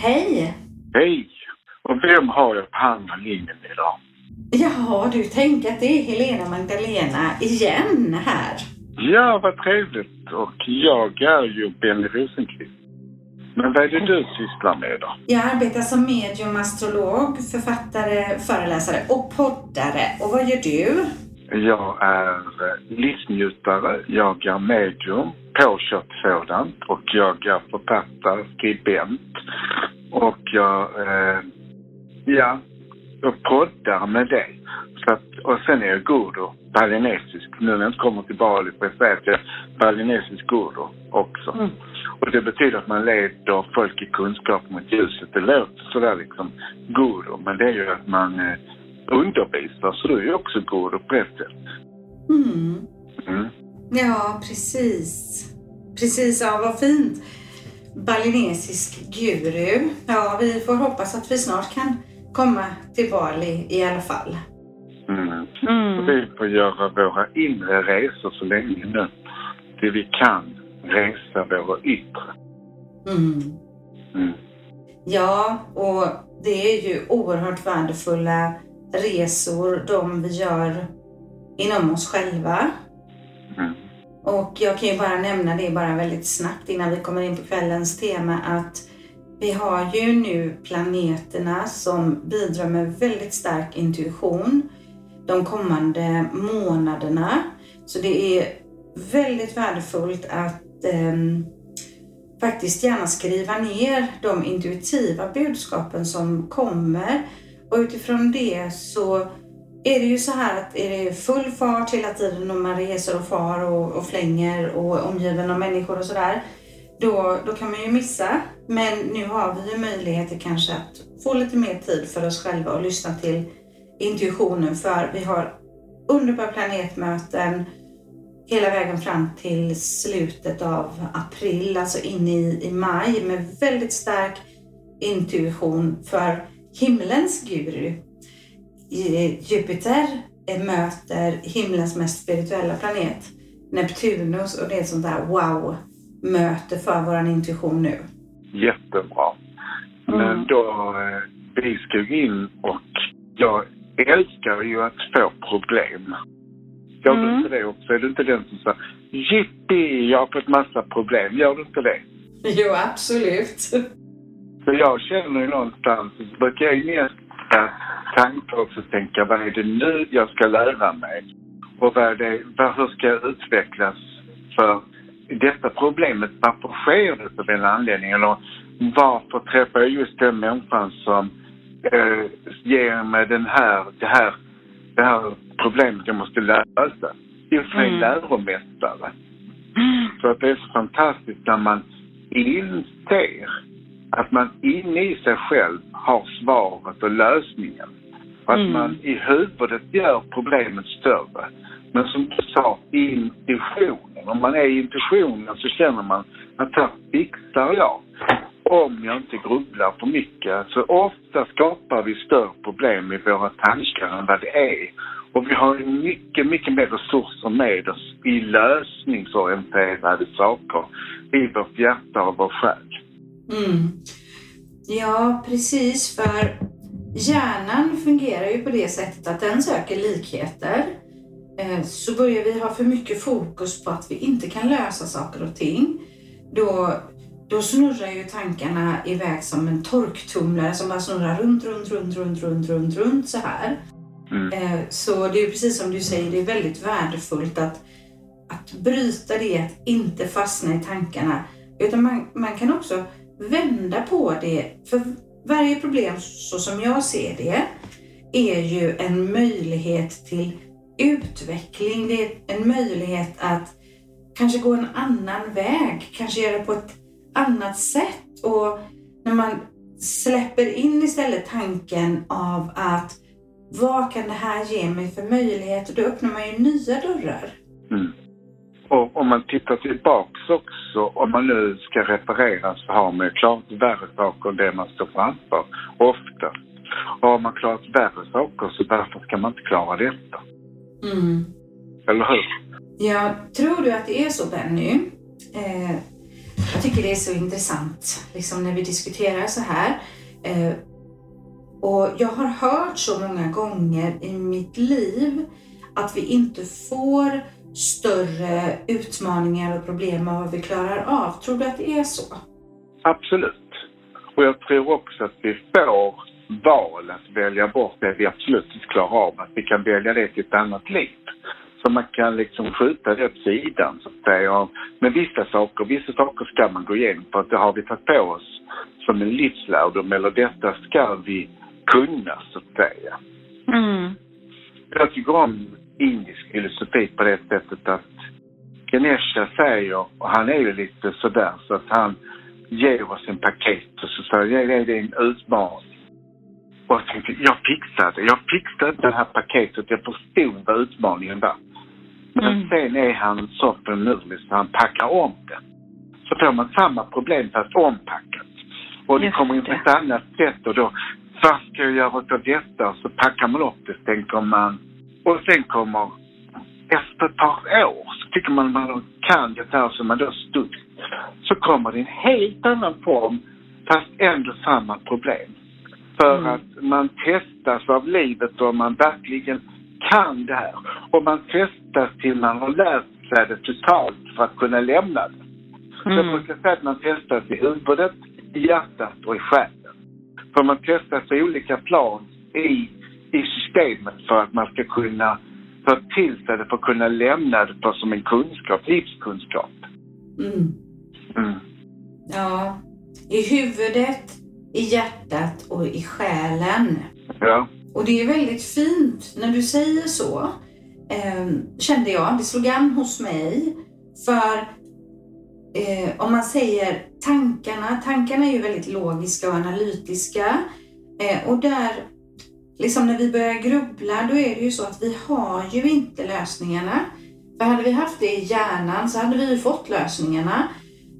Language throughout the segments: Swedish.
Hej! Hej! Och vem har jag på andra linjen idag? Jaha, du tänker att det är Helena Magdalena igen här? Ja, vad trevligt. Och jag är ju Benny Rosenqvist. Men vad är det du sysslar med då? Jag arbetar som medium, astrolog, författare, föreläsare och poddare. Och vad gör du? Jag är eh, livsnjutare, jag är medium, påkört sådant och jag är författare, skribent och jag, eh, ja, jag poddar med det. Så att, och sen är jag guru, balinesisk. Nu när jag inte kommer till Bali får jag säga att jag är balinesisk guru också. Mm. Och det betyder att man leder folk i kunskap mot ljuset. Det låter sådär liksom guru, men det är ju att man eh, undervisar, så du är ju också guru på ett sätt. Mm. Mm. Ja, precis. Precis, ja vad fint. Balinesisk guru. Ja, vi får hoppas att vi snart kan komma till Bali i alla fall. Mm. Och vi får göra våra inre resor så länge nu. Det vi kan resa våra yttre. Mm. Mm. Ja, och det är ju oerhört värdefulla resor de vi gör inom oss själva. Mm. Och jag kan ju bara nämna det bara väldigt snabbt innan vi kommer in på kvällens tema att vi har ju nu planeterna som bidrar med väldigt stark intuition de kommande månaderna. Så det är väldigt värdefullt att ehm, faktiskt gärna skriva ner de intuitiva budskapen som kommer. Och utifrån det så är det ju så här att är det full fart hela tiden och man reser och far och, och flänger och är omgiven av människor och sådär. Då, då kan man ju missa. Men nu har vi ju möjligheter kanske att få lite mer tid för oss själva och lyssna till intuitionen för vi har underbara planetmöten hela vägen fram till slutet av april, alltså in i, i maj med väldigt stark intuition för himlens guru. Jupiter möter himlens mest spirituella planet, Neptunus och det är ett sånt där wow-möte för våran intuition nu. Jättebra. Mm. Men då, eh, vi ska gå in och jag älskar ju att få problem. Gör du Mm. inte det också? Är du inte den som säger Jippi, jag har fått massa problem. Gör du inte det? Jo, absolut. Så jag känner ju någonstans, brukar jag ju nästa tanke också tänka, vad är det nu jag ska lära mig? Och vad är det, vad, hur ska jag utvecklas för detta problemet? Varför sker det av den anledningen? Eller varför träffar jag just den människan som eh, ger mig den här, det här, det här problemet jag måste lösa? För en Mm. läromästare. Så att det är så fantastiskt när man inser att man inne i sig själv har svaret och lösningen. Och att Mm. man i huvudet gör problemet större. Men som du sa, intuitionen. Om man är i intuitionen så känner man att här fixar jag. Om jag inte grubblar för mycket. Så ofta skapar vi större problem i våra tankar än vad det är. Och vi har mycket, mycket mer resurser med oss i lösningsorienterade saker i vårt hjärta och vår själ. Mm. Ja, precis. För hjärnan fungerar ju på det sättet att den söker likheter. Eh, Så börjar vi ha för mycket fokus på att vi inte kan lösa saker och ting. Då, då snurrar ju tankarna iväg som en torktumlare som bara snurrar runt, runt, runt, runt, runt, runt, runt så här. Mm. Eh, Så det är ju precis som du säger, det är väldigt värdefullt att, att bryta det, att inte fastna i tankarna. Utan man, man kan också vända på det. För varje problem, så som jag ser det, är ju en möjlighet till utveckling. Det är en möjlighet att kanske gå en annan väg, kanske göra på ett annat sätt. Och när man släpper in istället tanken av att vad kan det här ge mig för möjligheter? Då öppnar man ju nya dörrar. Mm. Och om man tittar tillbaks också, om man nu ska reparera så har man ju klarat värre saker än det man står framför. Ofta. Och har man klarat värre saker så varför ska man inte klara detta? Mm. Eller hur? Ja, tror du att det är så Benny? Eh, Jag tycker det är så intressant liksom när vi diskuterar så här. Eh, och jag har hört så många gånger i mitt liv att vi inte får större utmaningar och problem av vad vi klarar av. Tror du att det är så? Absolut. Och jag tror också att vi får val att välja bort det vi absolut inte klarar av. Att vi kan välja det till ett annat liv. Så man kan liksom skjuta det åt sidan så att säga. Men vissa saker, vissa saker ska man gå igenom för att det har vi tagit på oss som en livslärdom eller detta ska vi kunna så att säga. Mm. Jag tycker om indisk filosofi på det sättet att Ganesha säger, och han är ju lite sådär så att han ger oss en paket och så säger jag det är en utmaning. Och jag tänkte, jag fixade, jag fixade det här paketet, jag förstod vad utmaningen var. Men mm. sen är han så finurlig så han packar om det. Så får man samma problem fast ompackat. Och det kommer in på ett annat sätt och då, vad ska jag göra av detta? Så packar man upp det, tänker man. Och sen kommer, efter ett par år, så tycker man man kan det här som man då studerat. Så kommer det en helt annan form, fast ändå samma problem. För mm. att man testas av livet och man verkligen kan det här. Och man testas till man har lärt sig det totalt för att kunna lämna det. Mm. Jag brukar säga att man testas i huvudet, i hjärtat och i själen. För man testas på olika plan i, i systemet för att man ska kunna ta till sig det för att kunna lämna det för som en kunskap, livskunskap. Mm. Mm. Ja, i huvudet, i hjärtat och i själen. Ja. Och det är väldigt fint när du säger så, eh, kände jag. Det slog an hos mig. För eh, om man säger tankarna, tankarna är ju väldigt logiska och analytiska. Eh, och där, liksom när vi börjar grubbla, då är det ju så att vi har ju inte lösningarna. För hade vi haft det i hjärnan så hade vi ju fått lösningarna.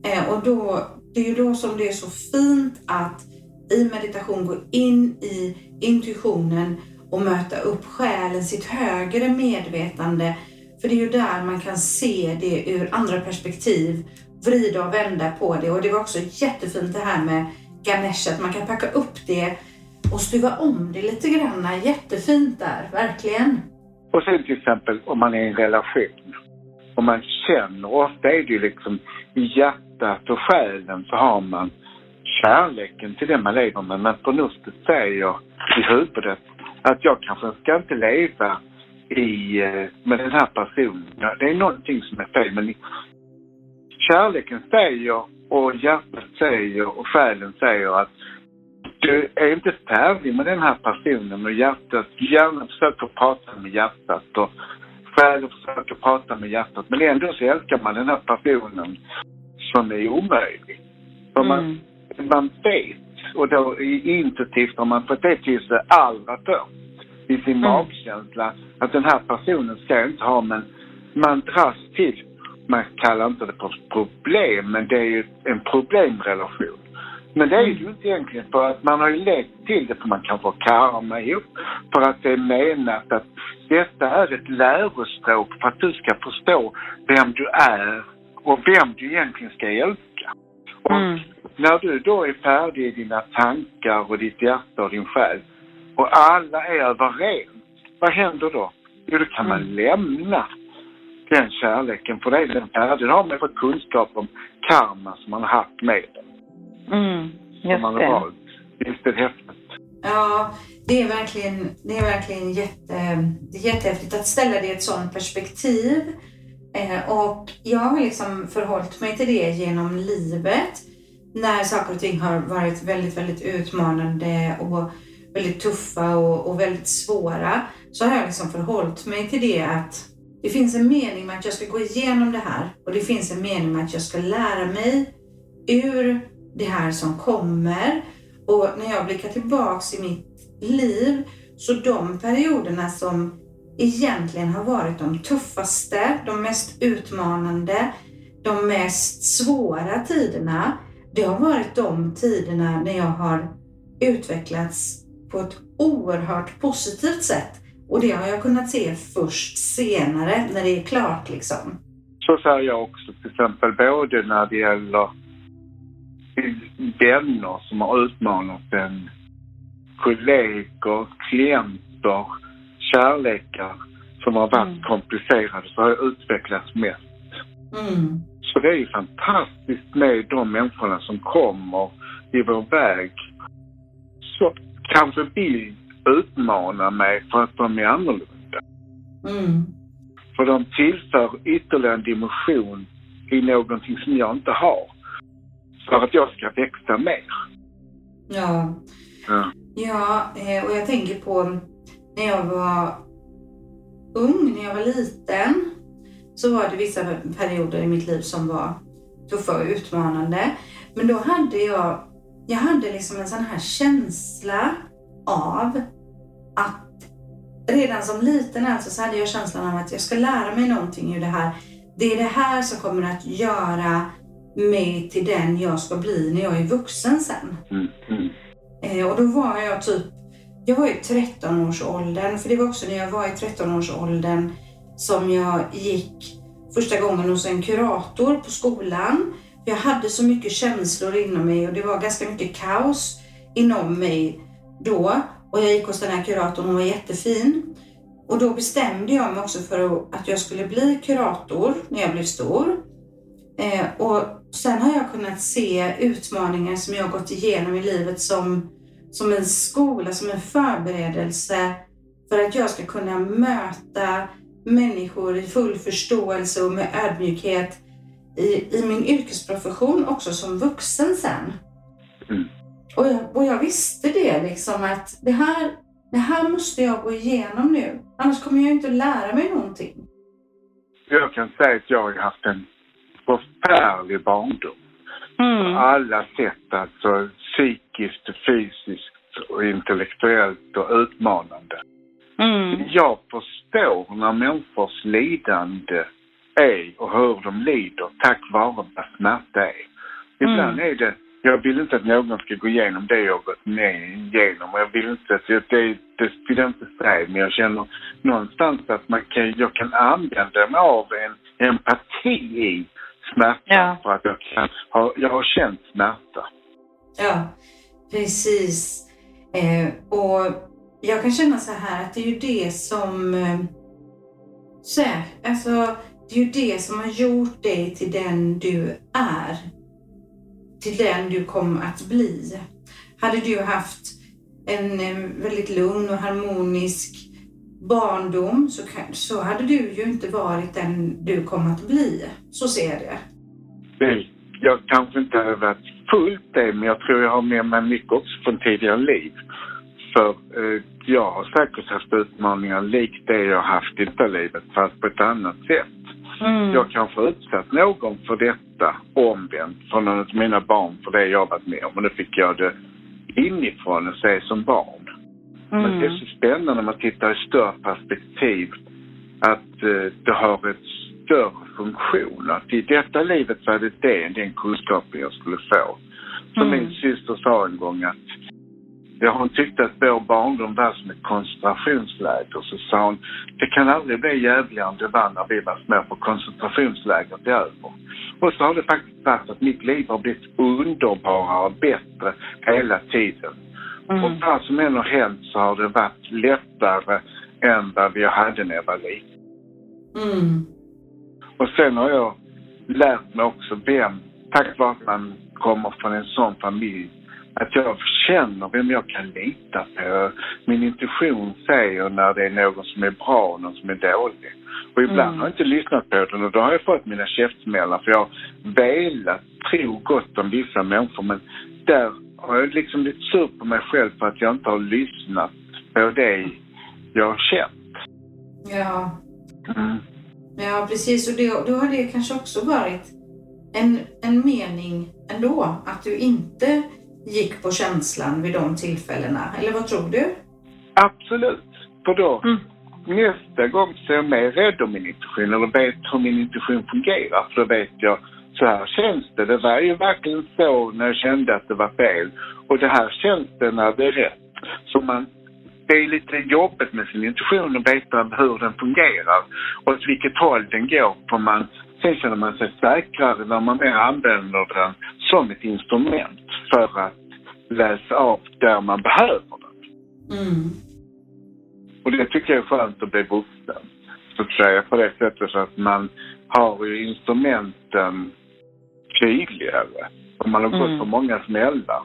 Eh, och då, det är ju då som det är så fint att i meditation gå in i intuitionen och möta upp själen, sitt högre medvetande. För det är ju där man kan se det ur andra perspektiv, vrida och vända på det. Och det var också jättefint det här med Ganesh, att man kan packa upp det och stuva om det lite grann. Jättefint där, verkligen. Och sen till exempel om man är i en relation och man känner, ofta är det ju liksom i hjärtat och själen så har man kärleken till den man lever med. Men förnuftet säger i huvudet att jag kanske ska inte leva i, eh, med den här personen. Det är någonting som är fel. Men kärleken säger och hjärtat säger och själen säger att du är inte färdig med den här personen och hjärtat, hjärnan försöker prata med hjärtat och själen försöker prata med hjärtat. Men ändå så älskar man den här personen som är omöjlig. För man, mm man vet, och då intuitivt har man fått det till sig allra först i sin mm. magkänsla, att den här personen ska inte ha, men man dras till, man kallar inte det för problem, men det är ju en problemrelation. Men det är ju inte egentligen för att man har ju lekt till det för man kan få karma ihop. För att det är menat att detta är ett lärospråk för att du ska förstå vem du är och vem du egentligen ska älska. Och mm. när du då är färdig i dina tankar och ditt hjärta och din själ och alla är överens, vad händer då? Jo, då kan mm. man lämna den kärleken, för det är den färdig. Då har man fått kunskap om karma som man har haft med den. Mm, just man har det. Valt. Visst är det häftigt? Ja, det är verkligen, det är verkligen jätte, det är jättehäftigt att ställa det i ett sådant perspektiv. Eh, och jag har liksom förhållit mig till det genom livet. När saker och ting har varit väldigt, väldigt utmanande och väldigt tuffa och, och väldigt svåra. Så har jag liksom förhållit mig till det att det finns en mening med att jag ska gå igenom det här och det finns en mening med att jag ska lära mig ur det här som kommer. Och när jag blickar tillbaks i mitt liv så de perioderna som egentligen har varit de tuffaste, de mest utmanande, de mest svåra tiderna, det har varit de tiderna när jag har utvecklats på ett oerhört positivt sätt. Och det har jag kunnat se först senare, när det är klart liksom. Så säger jag också till exempel både när det gäller vänner som har utmanat en, kollegor, klienter, kärlekar som har varit Mm. komplicerade så har jag utvecklats mest. Mm. Så det är ju fantastiskt med de människorna som kommer i vår väg som kanske vill utmana mig för att de är annorlunda. Mm. För de tillför ytterligare en dimension i någonting som jag inte har. För att jag ska växa mer. Ja. Ja. Ja, eh, och jag tänker på när jag var ung, när jag var liten, så var det vissa perioder i mitt liv som var tuffa och utmanande. Men då hade jag, jag hade liksom en sån här känsla av att redan som liten alltså så hade jag känslan av att jag ska lära mig någonting ur det här. Det är det här som kommer att göra mig till den jag ska bli när jag är vuxen sen. Mm, mm, Eh, och då var jag typ, jag var i 13-årsåldern, för det var också när jag var i 13-årsåldern som jag gick första gången hos en kurator på skolan. Jag hade så mycket känslor inom mig och det var ganska mycket kaos inom mig då. Och jag gick hos den här kuratorn, hon var jättefin. Och då bestämde jag mig också för att jag skulle bli kurator när jag blev stor. Eh, och sen har jag kunnat se utmaningar som jag gått igenom i livet som, som en skola, som en förberedelse för att jag ska kunna möta människor i full förståelse och med ödmjukhet i, i min yrkesprofession också som vuxen sen. Mm. Och, jag, och jag visste det liksom att det här, det här måste jag gå igenom nu. Annars kommer jag inte att lära mig någonting. Jag kan säga att jag har haft en förfärlig barndom. På Mm. alla sätt, alltså psykiskt, fysiskt och intellektuellt och utmanande. Mm. Jag förstår när människors lidande är och hur de lider tack vare vad smärta är. Ibland är det, jag vill inte att någon ska gå igenom det jag gått igenom. Jag vill inte att, det, det vill jag inte säga, men jag känner någonstans att man kan, jag kan använda mig av en empati i smärta Ja. för att jag kan ha, jag har känt smärta. Ja, precis. Eh, och jag kan känna så här att det är ju det som... Eh, så här, alltså, det är ju det som har gjort dig till den du är. Till den du kommer att bli. Hade du haft en eh, väldigt lugn och harmonisk barndom så, så hade du ju inte varit den du kom att bli. Så ser jag det. jag kanske inte har varit fullt det, men jag tror jag har med mig mycket också från tidigare liv. För eh, jag har säkert haft utmaningar likt det jag har haft i detta livet, fast på ett annat sätt. Mm. Jag kanske utsatt någon för detta omvänt, någon av mina barn för det jag varit med om. Och då fick jag det inifrån och se som barn. Men det är Mm. så spännande när man tittar i större perspektiv att eh, det har ett större funktion. Att i detta livet så är det det, den kunskapen jag skulle få. Som Mm. min syster sa en gång att ja, hon tyckte att vår barndom var som ett koncentrationsläger. Så sa hon, det kan aldrig bli jävligare än det var när vi var små för koncentrationslägret är över. Och så har det faktiskt varit att mitt liv har blivit underbarare och bättre hela tiden. Och Mm. vad som än har hänt så har det varit lättare än vad vi hade när jag var liten. Mm. Och sen har jag lärt mig också vem, tack vare att man kommer från en sån familj, att jag känner vem jag kan lita på. Min intuition säger när det är någon som är bra och någon som är dålig. Och ibland Mm. har jag inte lyssnat på den och då har jag fått mina käftsmällar för jag har velat tro gott om vissa människor men där har jag liksom blivit sur på mig själv för att jag inte har lyssnat på det jag har känt. Ja. Mm. Ja, precis. Och det, då har det kanske också varit en, en mening ändå, att du inte gick på känslan vid de tillfällena. Eller vad tror du? Absolut. För då, Mm. nästa gång så är jag mer rädd om min intuition eller vet hur min intuition fungerar. För då vet jag, så här känns det. Det var ju verkligen så när jag kände att det var fel. Och det här känns det när det är rätt. Så man, det är lite jobbigt med sin intuition att veta hur den fungerar och åt vilket håll den går. För man Sen känner man sig säkrare när man mer använder den som ett instrument för att läsa av där man behöver den. Mm. Och det tycker jag är skönt att bli vuxen. Så att säga på det sättet att man har ju instrumenten tydligare. Och man har gått Mm. på många smällar.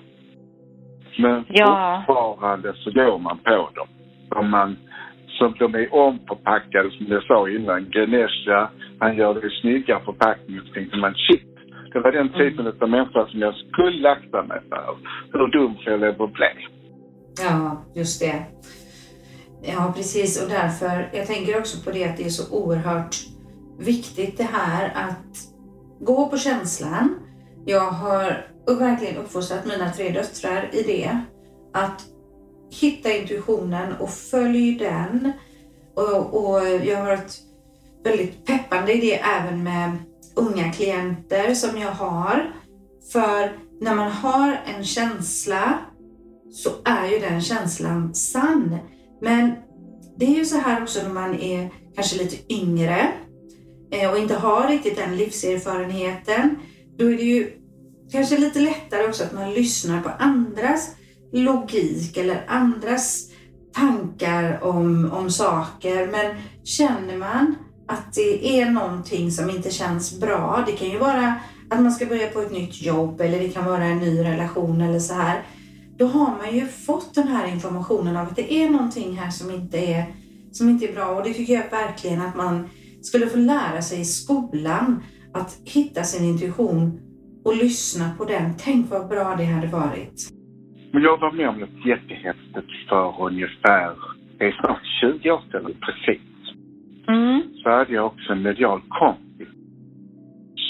Men Ja. fortfarande så går man på dem. Om man, som de är omförpackade som jag sa innan. Ganesha, han gör det i snygga förpackningar. Så tänkte man shit. Det var den typen av människa som jag skulle akta mig för. Hur dum får jag lov att bli? Ja, just det. Ja, precis. Och därför, jag tänker också på det att det är så oerhört viktigt det här att gå på känslan. Jag har verkligen uppfostrat mina tre döttrar i det. Att hitta intuitionen och följ den. Och, och jag har varit väldigt peppande i det även med unga klienter som jag har. För när man har en känsla så är ju den känslan sann. Men det är ju så här också när man är kanske lite yngre Eh, och inte har riktigt den livserfarenheten. Då är det ju kanske lite lättare också att man lyssnar på andras logik eller andras tankar om, om saker. Men känner man att det är någonting som inte känns bra, det kan ju vara att man ska börja på ett nytt jobb eller det kan vara en ny relation eller så här. Då har man ju fått den här informationen av att det är någonting här som inte är, som inte är bra och det tycker jag verkligen att man skulle få lära sig i skolan att hitta sin intuition och lyssna på den. Tänk vad bra det hade varit. Men jag var med om något jättehäftigt för ungefär, det är snart 20 år sedan precis. Mm. Så hade jag också en medial kompis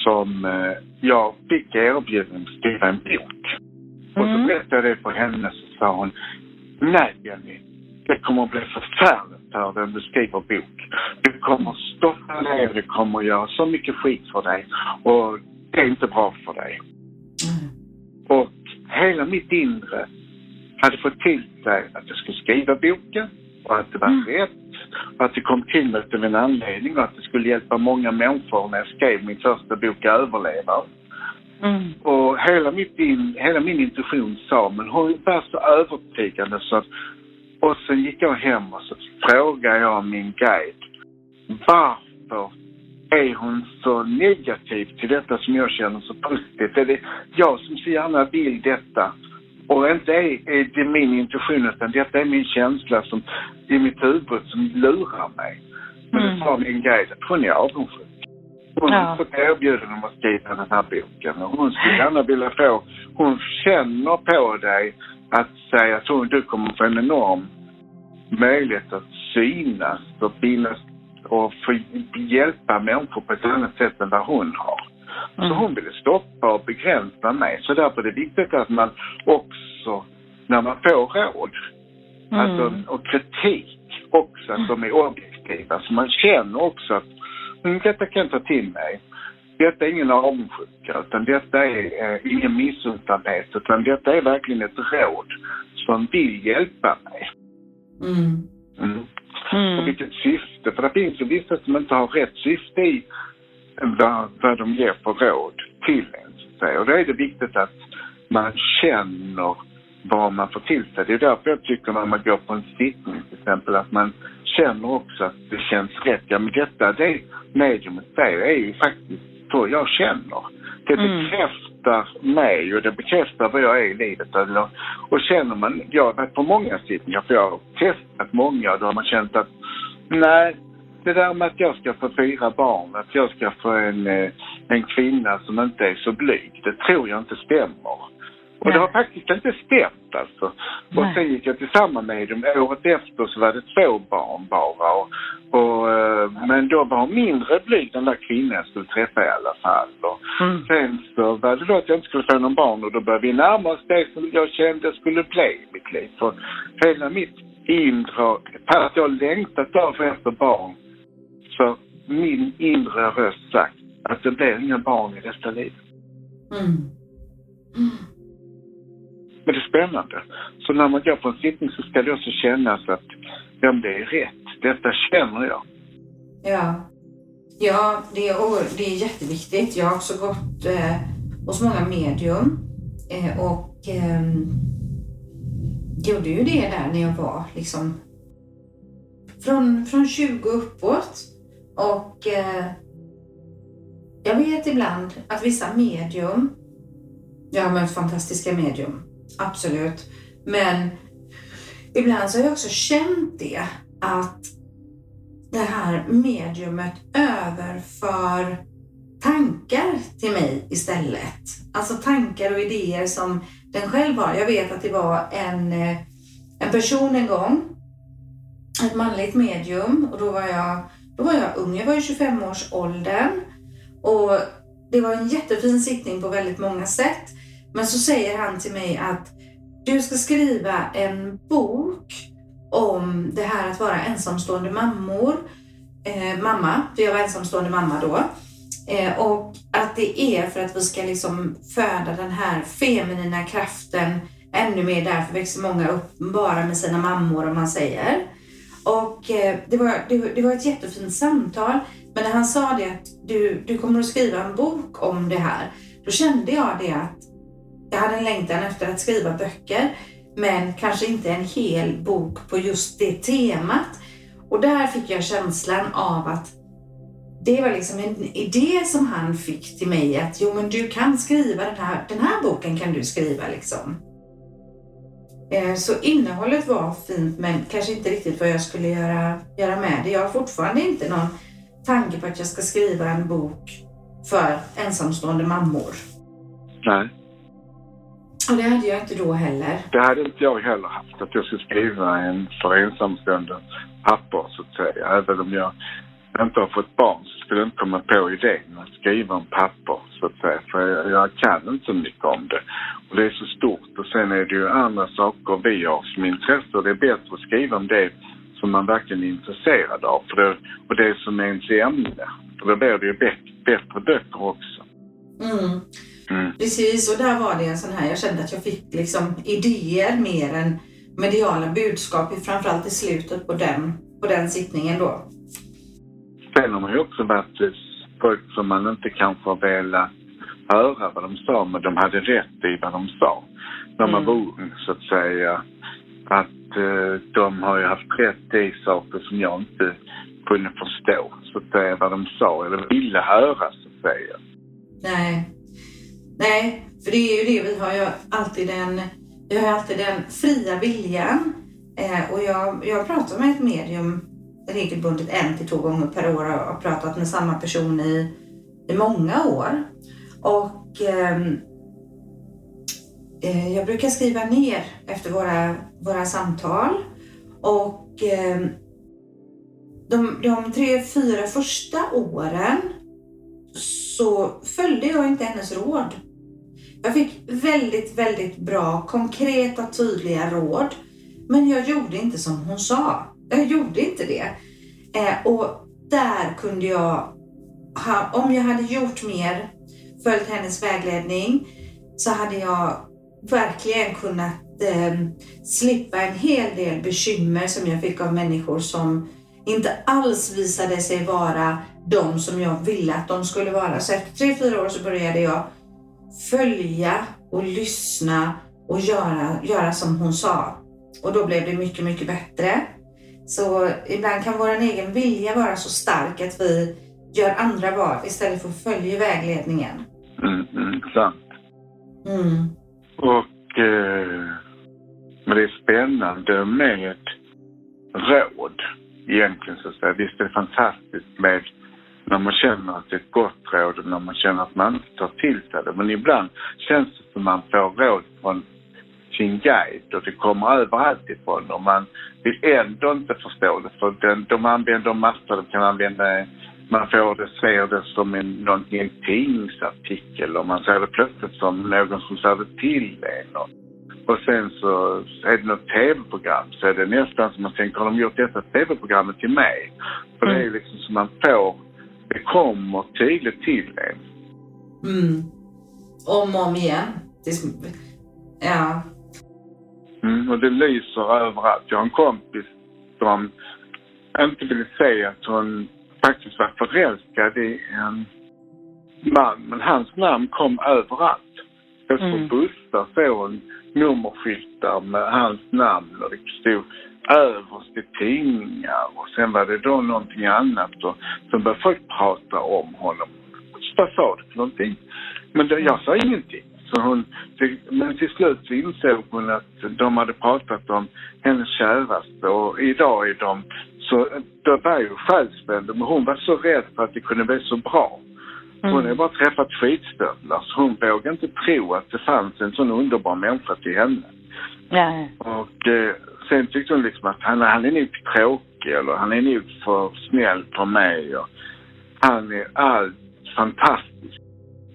som eh, jag fick erbjuden att skriva en bok. Och så Mm. berättade jag det för henne så sa hon, nej Jenny, det kommer att bli förfärligt om du skriver bok. Du kommer stoppa ner, det kommer göra så mycket skit för dig och det är inte bra för dig. Mm. Och hela mitt inre hade fått till sig att jag skulle skriva boken och att det var Mm. rätt. Och att det kom till mig av en anledning och att det skulle hjälpa många människor när jag skrev min första bok Överlevare. Mm. Och hela, mitt in, hela min intuition sa, men hon var så övertygande så att... Och sen gick jag hem och så frågade jag min guide, varför är hon så negativ till detta som jag känner så positivt? Är det jag som så gärna vill detta? Och inte är, är det min intuition utan detta är min känsla som i mitt huvud som lurar mig. Men Mm. det sa min guide att hon är avundsjuk. Hon Ja. fått erbjuden om att skriva den här boken och hon skulle gärna vilja få, hon känner på dig att säga att hon, du kommer få en enorm möjlighet att synas och finnas och få hjälpa människor på ett annat sätt än vad hon har. Så Mm. hon ville stoppa och begränsa mig. Så därför är det viktigt att man också, när man får råd alltså, Mm. och kritik, också att de är objektiva. Så man känner också att detta kan jag ta till mig. Detta är ingen avundsjuka, utan detta är eh, ingen missunnsamhet, utan detta är verkligen ett råd som vill hjälpa mig. Mm. Mm. Och Mm. vilket syfte, för det finns ju vissa som inte har rätt syfte i vad, vad de ger för råd till en. så att säga. Och då är det viktigt att man känner vad man får till sig. Det är därför jag tycker när man går på en sittning till exempel att man känner också att det känns rätt. Ja men detta, det mediumet säger är ju faktiskt så jag känner. Det Mm. bekräftar mig och det bekräftar vad jag är i livet. Och känner man, jag har varit på många sittningar för jag har testat många och då har man känt att nej, det där med att jag ska få fyra barn, att jag ska få en, eh, en kvinna som inte är så blyg, det tror jag inte stämmer. Och det Nej. har faktiskt inte stämt alltså. Och Nej. sen gick jag till samma medium. Året efter så var det två barn bara. Och, och, eh, men då var hon mindre blyg den där kvinnan jag skulle träffa i alla fall. Och Mm. sen så var det då att jag inte skulle få någon barn och då började vi närma oss det som jag kände skulle bli i mitt liv. För hela mitt inre, fast jag längtat av efter barn, så min inre röst sagt att det blir inga barn i detta liv. Mm. Mm. Men det är spännande. Så när man går på en sittning så ska det också kännas att ja, men det är rätt. Detta känner jag. Ja. Ja, det är, det är jätteviktigt. Jag har också gått eh, hos många medium eh, och eh, gjorde ju det där när jag var liksom från, från 20 uppåt. Och eh, jag vet ibland att vissa medium, jag har mött fantastiska medium, absolut. Men ibland så har jag också känt det att det här mediumet överför tankar till mig istället. Alltså tankar och idéer som den själv har. Jag vet att det var en, eh, en person en gång, ett manligt medium och då var jag, då var jag ung, jag var i 25-årsåldern och det var en jättefin sittning på väldigt många sätt. Men så säger han till mig att du ska skriva en bok om det här att vara ensamstående mammor. Eh, mamma, för jag var ensamstående mamma då. Eh, och att det är för att vi ska liksom föda den här feminina kraften ännu mer. Därför växer många upp bara med sina mammor om man säger. Och eh, det, var, det, det, var ett jättefint samtal. Men när han sa det att du, du kommer att skriva en bok om det här. Då kände jag det att jag hade en längtan efter att skriva böcker. Men kanske inte en hel bok på just det temat. Och där fick jag känslan av att det var liksom en idé som han fick till mig att jo men du kan skriva den här, den här boken kan du skriva liksom. Eh, så innehållet var fint men kanske inte riktigt vad jag skulle göra, göra med det. Jag har fortfarande inte någon tanke på att jag ska skriva en bok för ensamstående mammor. Nej. Och det hade jag inte då heller. Det hade inte jag heller haft, att jag skulle skriva en för ensamstående pappor så att säga. Även om jag inte har fått barn så skulle jag inte komma på idén att skriva om pappor så att säga. För jag, jag kan inte så mycket om det. Och det är så stort. Och sen är det ju andra saker vi har som intresse och det är bättre att skriva om det som man verkligen är intresserad av. För det, och det som är ens ämne. För då blir det ju bättre, bättre böcker också. Mm. Mm. Precis, och där var det en sån här, jag kände att jag fick liksom idéer mer än mediala budskap, framförallt i slutet på den, på den sittningen då. Sen har man ju också varit folk som man inte kanske har velat höra vad de sa, men de hade rätt i vad de sa. När man mm. var ung, så att säga. Att eh, de har ju haft rätt i saker som jag inte kunde förstå, så att säga, vad de sa eller ville höra, så att säga. Nej. Nej, för det är ju det, vi har ju alltid den, vi har alltid den fria viljan. Eh, och jag, jag pratar med ett medium regelbundet en till två gånger per år och har pratat med samma person i, i många år. Och ehm, eh, jag brukar skriva ner efter våra, våra samtal och eh, de, de tre, fyra första åren så följde jag inte hennes råd. Jag fick väldigt, väldigt bra, konkreta, tydliga råd. Men jag gjorde inte som hon sa. Jag gjorde inte det. Eh, och där kunde jag, ha, om jag hade gjort mer, följt hennes vägledning, så hade jag verkligen kunnat eh, slippa en hel del bekymmer som jag fick av människor som inte alls visade sig vara de som jag ville att de skulle vara. Så efter tre, fyra år så började jag följa och lyssna och göra, göra som hon sa. Och då blev det mycket, mycket bättre. Så ibland kan vår egen vilja vara så stark att vi gör andra val istället för att följa vägledningen. Mm, mm, sant. Mm. Och eh, men det är spännande med råd egentligen så att säga. Visst är det fantastiskt med när man känner att det är ett gott råd och när man känner att man inte tar till sig det. Men ibland känns det som man får råd från sin guide och det kommer överallt ifrån och man vill ändå inte förstå det för den, de använder massor, de kan använda man får det, ser det som en, någonting, en tidningsartikel och man ser det plötsligt som någon som säger det till en. Och, och sen så är det något tv-program så är det nästan som man tänker, har de gjort detta tv-programmet till mig? För det är mm. liksom som man får, det kommer tydligt till en. Mm. Om och om igen. Det, ja. Mm, och det lyser överallt. Jag har en kompis som inte vill säga att hon faktiskt var förälskad i en man, men hans namn kom överallt. Jag såg Mm. bussar, såg nummerskyltar med hans namn och det stod överst i tidningar och sen var det då någonting annat och så började folk prata om honom. Vad sa du för någonting? Men då, jag sa ingenting. Så hon, men till slut så insåg hon att de hade pratat om hennes käraste och idag är de så, då var ju själsvänner men hon var så rädd för att det kunde bli så bra. Hon har bara träffat skitstövlar så hon vågade inte tro att det fanns en sån underbar människa till henne. Ja. Och eh, sen tyckte hon liksom att han, han är nog tråkig eller han är nog för snäll för mig och han är allt fantastisk.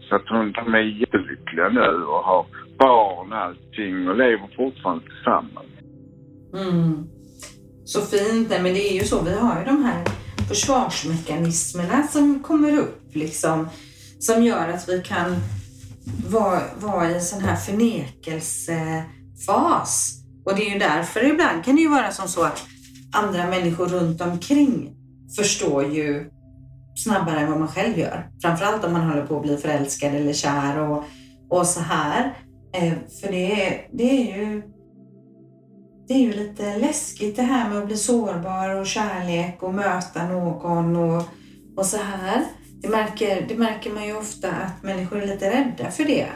Så att hon, de är jättelyckliga nu och har barn och allting och lever fortfarande tillsammans. Mm. Så fint. Nej, men det är ju så. Vi har ju de här försvarsmekanismerna som kommer upp liksom. Som gör att vi kan vara, vara i en sån här förnekelsefas. Och det är ju därför ibland kan det ju vara som så att andra människor runt omkring förstår ju snabbare än vad man själv gör. Framförallt om man håller på att bli förälskad eller kär och, och så här. Eh, för det är, det är ju det är ju lite läskigt det här med att bli sårbar och kärlek och möta någon och, och så här. Det märker, det märker man ju ofta att människor är lite rädda för det.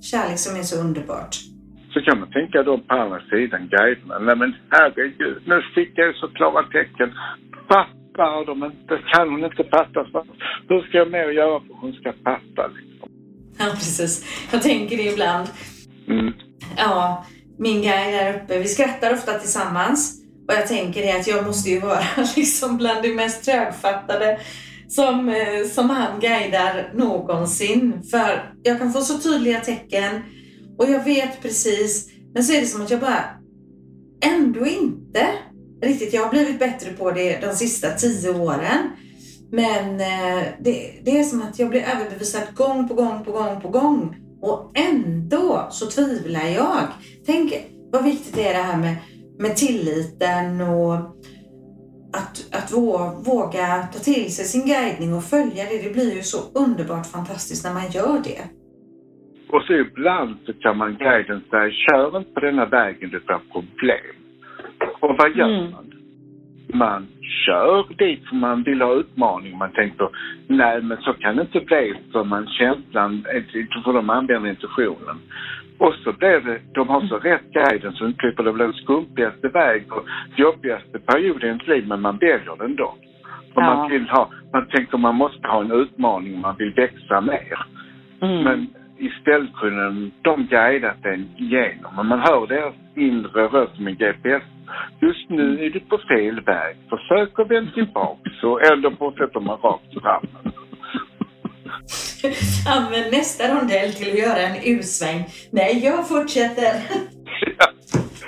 Kärlek som är så underbart. Så kan man tänka då på andra sidan guiderna. Nej men herregud, nu fick jag ju så klara tecken. Fattar de inte? Kan hon inte fatta? Hur ska jag med att göra för att hon ska fatta liksom? Ja, precis. Jag tänker det ibland. Mm. Ja, min guide där uppe, vi skrattar ofta tillsammans. Och jag tänker det att jag måste ju vara liksom bland de mest trögfattade som, eh, som han guidar någonsin. För jag kan få så tydliga tecken och jag vet precis, men så är det som att jag bara ändå inte riktigt, jag har blivit bättre på det de sista tio åren. Men eh, det, det är som att jag blir överbevisad gång på gång på gång på gång. Och ändå så tvivlar jag. Tänk vad viktigt det är det här med, med tilliten och att, att vå, våga ta till sig sin guidning och följa det. Det blir ju så underbart fantastiskt när man gör det. Och så ibland så kan man guiden säga, kör inte på denna vägen, det blir problem. Och vad gör Mm. man? Man kör dit för man vill ha utmaning. Man tänker, nej men så kan det inte bli för man känslan, för de använder intuitionen. Och så blir det, de har så rätt guiden så inte klipper det den skumpigaste väg och jobbigaste period i ens liv men man väljer den då. För Ja. man vill ha, man tänker man måste ha en utmaning, man vill växa mer. Mm. Men istället kunde de guidat en igenom. Men man hör deras inre röst som en GPS. Just nu är du på fel väg. Försök att vända tillbaka. Så ändå fortsätter man rakt fram. Använd nästa rondell till att göra en U-sväng. Nej, jag fortsätter.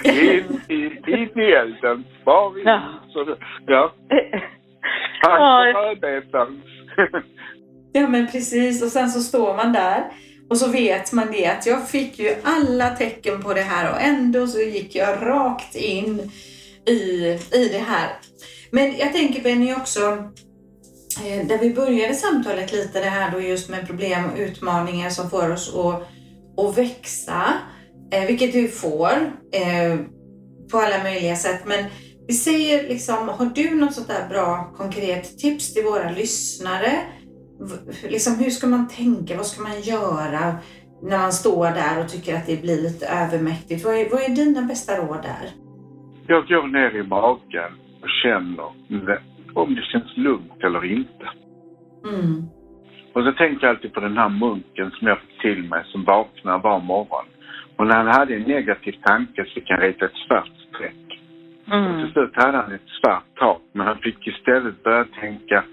In i, in i elden. Var i Ja. så Ja. Tack Ja. för arbetaren. Ja men precis och sen så står man där och så vet man det att jag fick ju alla tecken på det här och ändå så gick jag rakt in i, i det här. Men jag tänker Benny också, eh, där vi började samtalet lite det här då just med problem och utmaningar som får oss att, att växa, eh, vilket vi får eh, på alla möjliga sätt. Men vi säger liksom, har du något sånt där bra konkret tips till våra lyssnare? Liksom, hur ska man tänka? Vad ska man göra när man står där och tycker att det blir lite övermäktigt? Vad är, vad är dina bästa råd där? Jag går ner i magen och känner om det känns lugnt eller inte. Mm. Och så tänker jag alltid på den här munken som jag fick till mig som vaknar var morgon. Och när han hade en negativ tanke så fick han rita ett svart streck. Och Mm. till slut hade han ett svart tak men han fick istället börja tänka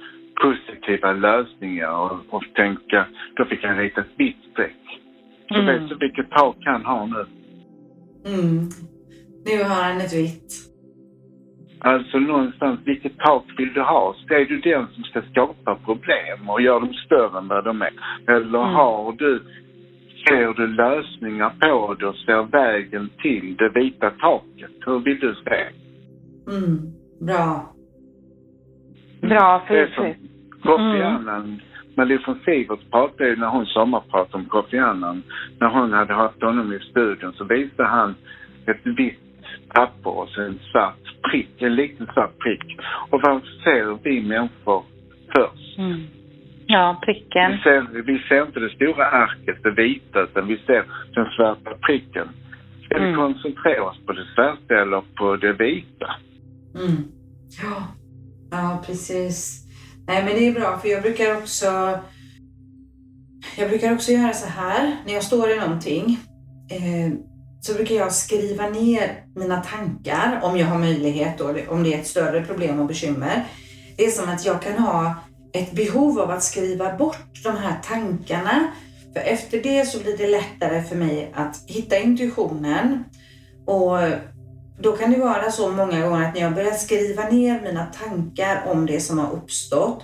positiva lösningar och, och tänka, då fick han rita ett vitt streck. Så Mm. vet du vilket tak han har nu? Mm. Nu har han ett vitt. Alltså någonstans, vilket tak vill du ha? Så är du den som ska skapa problem och göra dem större än vad de är? Eller Mm. har du, ser du lösningar på det och ser vägen till det vita taket? Hur vill du se? Mm. Bra. Bra, för Det är som Kofi Mm. Annan, Malou von Sivert pratade ju när hon sommarpratade om Kofi Annan. När hon hade haft honom i studion så visade han ett vitt papper och så en svart prick, en liten svart prick. Och vad ser vi människor först? Mm. Ja, pricken. Vi ser, vi ser inte det stora arket, det vita, utan vi ser den svarta pricken. Ska vi Mm. koncentrera oss på det svarta eller på det vita? Mm. Ja. ja, precis. Nej, men det är bra för jag brukar också jag brukar också göra så här när jag står i någonting. Eh, så brukar jag skriva ner mina tankar om jag har möjlighet då, om det är ett större problem och bekymmer. Det är som att jag kan ha ett behov av att skriva bort de här tankarna. För efter det så blir det lättare för mig att hitta intuitionen. Och då kan det vara så många gånger att när jag börjar skriva ner mina tankar om det som har uppstått,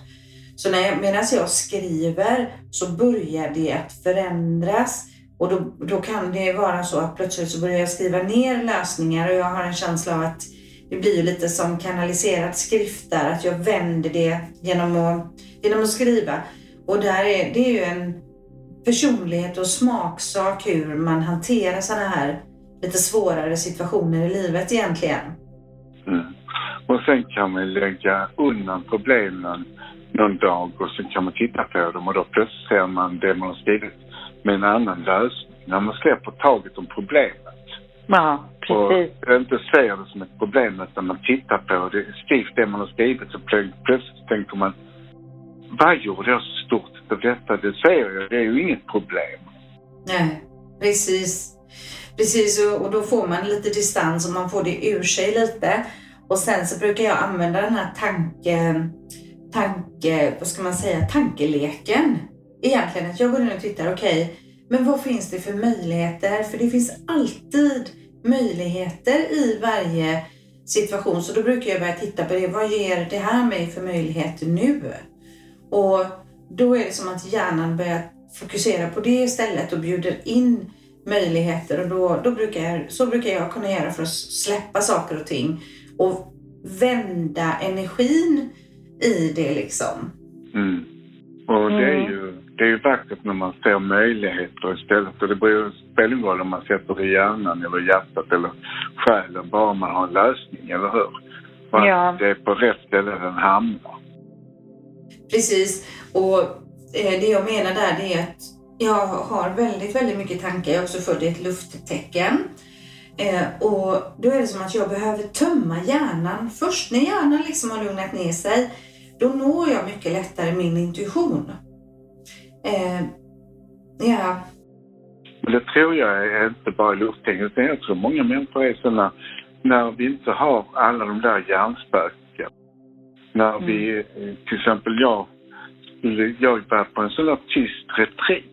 så när jag, medan jag skriver så börjar det att förändras och då, då kan det vara så att plötsligt så börjar jag skriva ner lösningar och jag har en känsla av att det blir ju lite som kanaliserad skrift där, att jag vänder det genom att, genom att skriva. Och där är, det är ju en personlighet och smaksak hur man hanterar sådana här lite svårare situationer i livet egentligen. Mm. Och sen kan man lägga undan problemen någon dag och sen kan man titta på dem och då plötsligt ser man det man har skrivit med en annan lösning. När man släpper taget om problemet Ja, precis. och inte ser det som ett problem utan man tittar på det, skrivt det man har skrivit så plö- plötsligt tänker man vad gjorde jag så stort av detta? Det säger jag, det är ju inget problem. Nej, precis. Precis, och, då får man lite distans och man får det ur sig lite. Och sen så brukar jag använda den här tanke, tanke, vad ska man säga, tankeleken. Egentligen att jag går in och tittar, okej, men vad finns det för möjligheter? För det finns alltid möjligheter i varje situation. Så då brukar jag börja titta på det. Vad ger det här mig för möjligheter nu? Och då är det som att hjärnan börjar fokusera på det istället och bjuder in möjligheter och då, då brukar jag, så brukar jag kunna göra för att släppa saker och ting och vända energin i det liksom. Mm. Och det är ju det är ju vackert när man ser möjligheter istället. Och det spelar ingen roll om man sätter det i hjärnan eller hjärtat eller själen, bara man har en lösning, eller hur? Och att Ja. det är på rätt ställe den hamnar. Precis. Och eh, det jag menar där det är att jag har väldigt, väldigt mycket tankar. Jag är också född i ett lufttecken. Eh, och då är det som att jag behöver tömma hjärnan. Först när hjärnan liksom har lugnat ner sig, då når jag mycket lättare min intuition. Eh, ja, Men det tror jag är inte bara lufttecken, utan jag tror många människor är sådana när vi inte har alla de där hjärnspöken. När vi, eh, till exempel jag, jag var på en sån där tyst retreat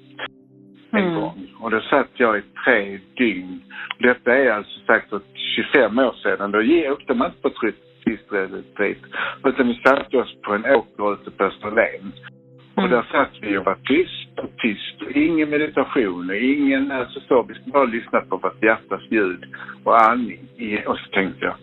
en Mm. gång. Och då satt jag i tre dygn. Detta är alltså säkert 25 år sedan. Då åkte man inte på retreat. Utan vi satte oss på en åker ute på Österlen. Och Mm. där satt vi och var tyst och tyst. Och ingen meditation och ingen, alltså så. Vi skulle bara lyssna på vårt hjärtas ljud och andning. Och så tänkte jag,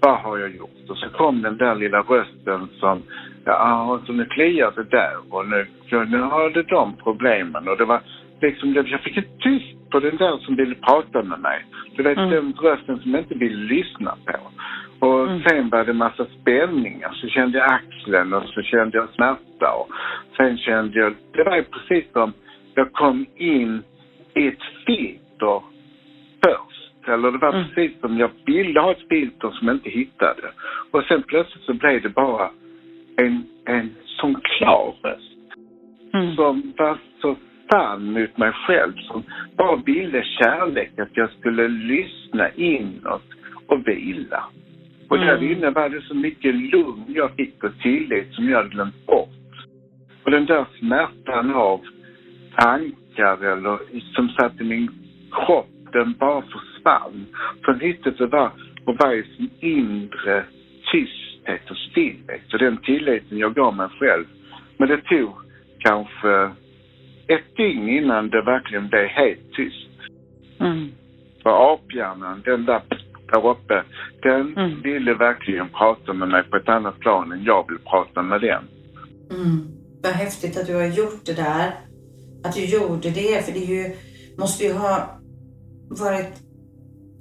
vad har jag gjort? Och så kom den där lilla rösten som, ja, så nu kliar det där och nu, nu har det de problemen. Och det var liksom, jag fick ett tyst på den där som ville prata med mig. Du vet, Mm. den rösten som jag inte ville lyssna på. Och Mm. sen var det massa spänningar. Så kände jag axeln och så kände jag smärta. Och sen kände jag, det var ju precis som jag kom in i ett filter först. Eller det var Mm. precis som jag ville ha ett filter som jag inte hittade. Och sen plötsligt så blev det bara en, en sån klar röst Mm. som var så sann mot mig själv som bara ville kärlek, att jag skulle lyssna inåt och vila. Och Mm. där inne var det så mycket lugn jag fick och tillit som jag glömt bort. Och den där smärtan av tankar eller som satt i min kropp, den bara försvann. För nyttigt det var vara i sin inre tysthet och stillhet. Och den tilliten jag gav mig själv. Men det tog kanske ett dygn innan det verkligen blev helt tyst. Mm. För aphjärnan, den där där uppe, den mm. ville verkligen prata med mig på ett annat plan än jag vill prata med den. Mm. Vad häftigt att du har gjort det där. Att du gjorde det, för det ju, måste ju ha varit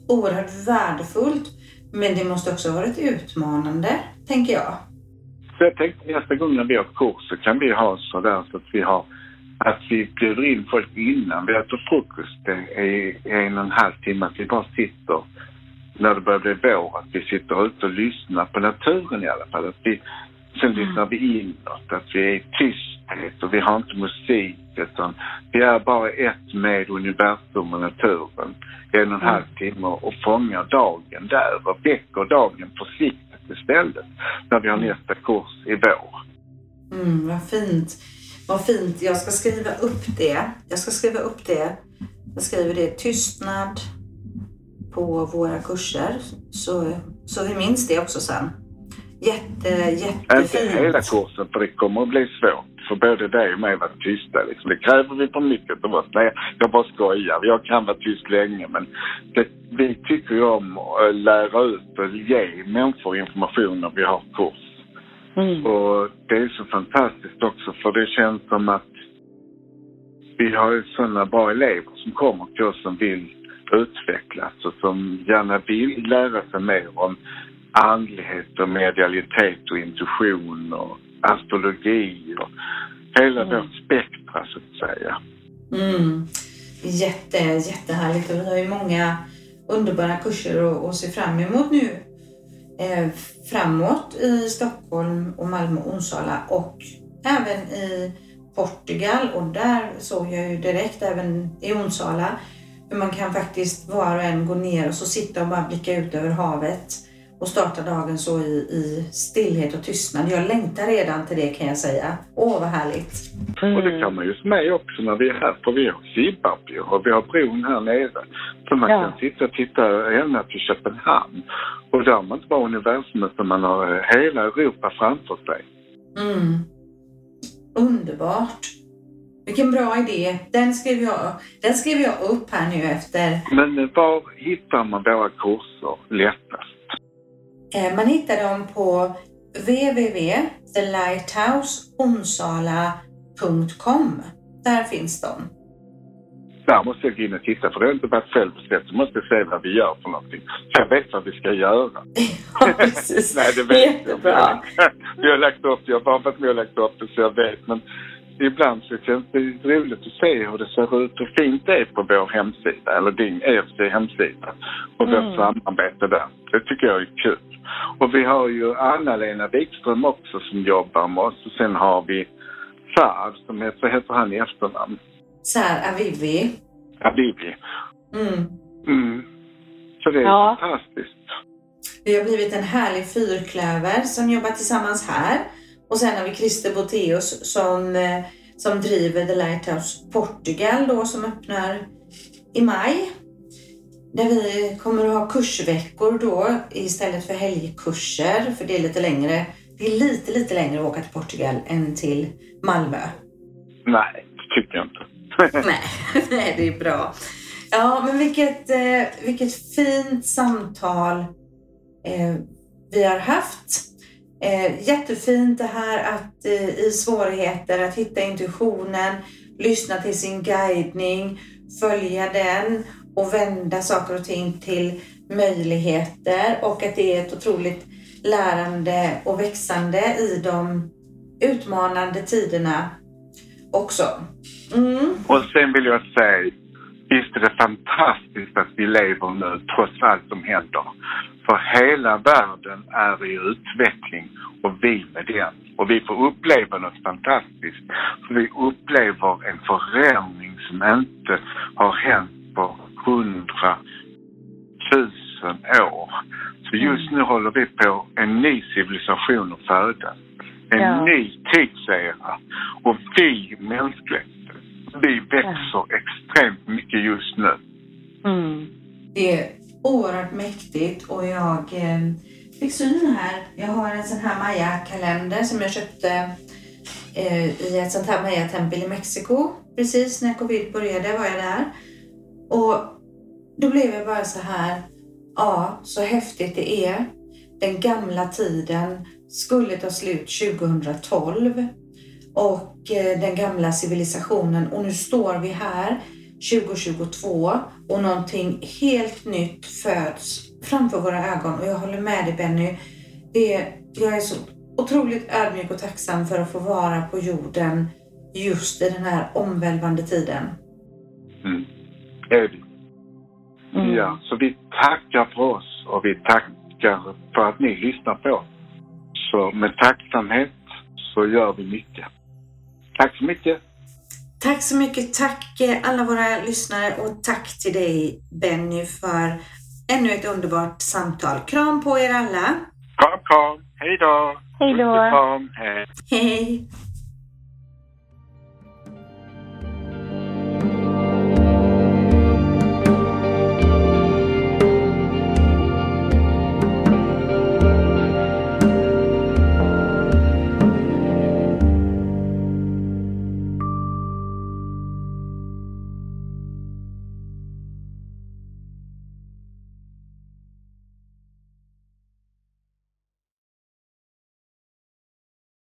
oerhört värdefullt. Men det måste också ha varit utmanande, tänker jag. Så jag tänkte nästa gång när vi har kurs så kan vi ha sådär så att vi har att vi bjuder in folk innan vi äter frukost i en och en halv timme. Att vi bara sitter, när det börjar bli vår, att vi sitter ute och lyssnar på naturen i alla fall. Att vi, sen mm. lyssnar vi inåt, att vi är i tysthet och vi har inte musik utan vi är bara ett med universum och naturen i en och en mm. halv timme och fångar dagen där och väcker dagen försiktigt istället när vi har mm. nästa kurs i vår. Mm, vad fint. Vad fint. Jag ska skriva upp det. Jag ska skriva upp det. Jag skriver det tystnad på våra kurser. Så, så vi minns det också sen. Jätte, jättefint. Inte hela kursen för det kommer att bli svårt för både dig och mig att vara tysta. Liksom. Det kräver vi för mycket av oss. Nej, jag bara skojar. Jag kan vara tyst länge men det, vi tycker ju om att lära ut och ge människor information när vi har kurs. Mm. Och det är så fantastiskt också för det känns som att vi har sådana bra elever som kommer till oss som vill utvecklas och som gärna vill lära sig mer om andlighet och medialitet och intuition och astrologi och hela mm. vårt spektra så att säga. Mm. Jätte, jättehärligt och vi har ju många underbara kurser att se fram emot nu Eh, framåt i Stockholm och Malmö och Onsala och även i Portugal. Och där såg jag ju direkt även i Onsala hur man kan faktiskt var och en gå ner och så sitta och bara blicka ut över havet och starta dagen så i, i stillhet och tystnad. Jag längtar redan till det kan jag säga. Åh, vad härligt. Mm. Och det kan man ju med också när vi är här, för vi har Sibab och vi har bron här nere. Så man ja. kan sitta och titta ända till Köpenhamn. Och där har man inte bara universum utan man har eh, hela Europa framför sig. Mm. Underbart. Vilken bra idé. Den skrev, jag, den skrev jag upp här nu efter. Men var hittar man våra kurser lättast? Eh, man hittar dem på www.thelighthouseonsala.com. Där finns de. Där måste jag gå in och titta för det har inte varit självbeställt. Så måste jag se vad vi gör för någonting. Så jag vet vad vi ska göra. Ja, precis. Nej, det vet Jättebra. jag Vi har lagt upp jag har bara varit med och lagt upp det så jag vet. Men ibland så känns det roligt att se hur det ser ut, hur fint det är på vår hemsida, eller din EFC hemsida och mm. vårt samarbete där. Det tycker jag är kul. Och vi har ju Anna-Lena Wikström också som jobbar med oss och sen har vi Saad som heter, heter han i efternamn? Saad Avivi. Avivi. Mm. Mm. Så det är ja. fantastiskt. Vi har blivit en härlig fyrklöver som jobbar tillsammans här. Och sen har vi Christer Boteus som, eh, som driver The Lighthouse Portugal då som öppnar i maj där vi kommer att ha kursveckor då istället för helgkurser, för det är lite längre. Det är lite, lite längre att åka till Portugal än till Malmö. Nej, det tycker jag inte. nej, nej, det är bra. Ja, men vilket, eh, vilket fint samtal eh, vi har haft. Eh, jättefint det här att eh, i svårigheter att hitta intuitionen, lyssna till sin guidning, följa den och vända saker och ting till möjligheter och att det är ett otroligt lärande och växande i de utmanande tiderna också. Mm. Och sen vill jag säga, visst är det fantastiskt att vi lever nu trots allt som händer. För hela världen är i utveckling och vi med den. Och vi får uppleva något fantastiskt. För vi upplever en förändring som inte har hänt på hundra tusen år. Så just nu håller vi på en ny civilisation att födas. En ja. ny tidsera. Och vi mänskligheten, vi växer extremt mycket just nu. Mm. Det är oerhört mäktigt och jag eh, fick syn här. Jag har en sån här Maya-kalender som jag köpte eh, i ett sånt här Maya-tempel i Mexiko. Precis när covid började var jag där. Och då blev jag bara så här, ja, så häftigt det är. Den gamla tiden skulle ta slut 2012 och eh, den gamla civilisationen och nu står vi här 2022 och någonting helt nytt föds framför våra ögon och jag håller med dig Benny. Det, jag är så otroligt ödmjuk och tacksam för att få vara på jorden just i den här omvälvande tiden. Mm. Är vi. Mm. Ja, så vi tackar för oss och vi tackar för att ni lyssnar på Så med tacksamhet så gör vi mycket. Tack så mycket. Tack så mycket. Tack eh, alla våra lyssnare och tack till dig Benny för ännu ett underbart samtal. Kram på er alla. Kram, kram. Hej då. Hej då. Hej.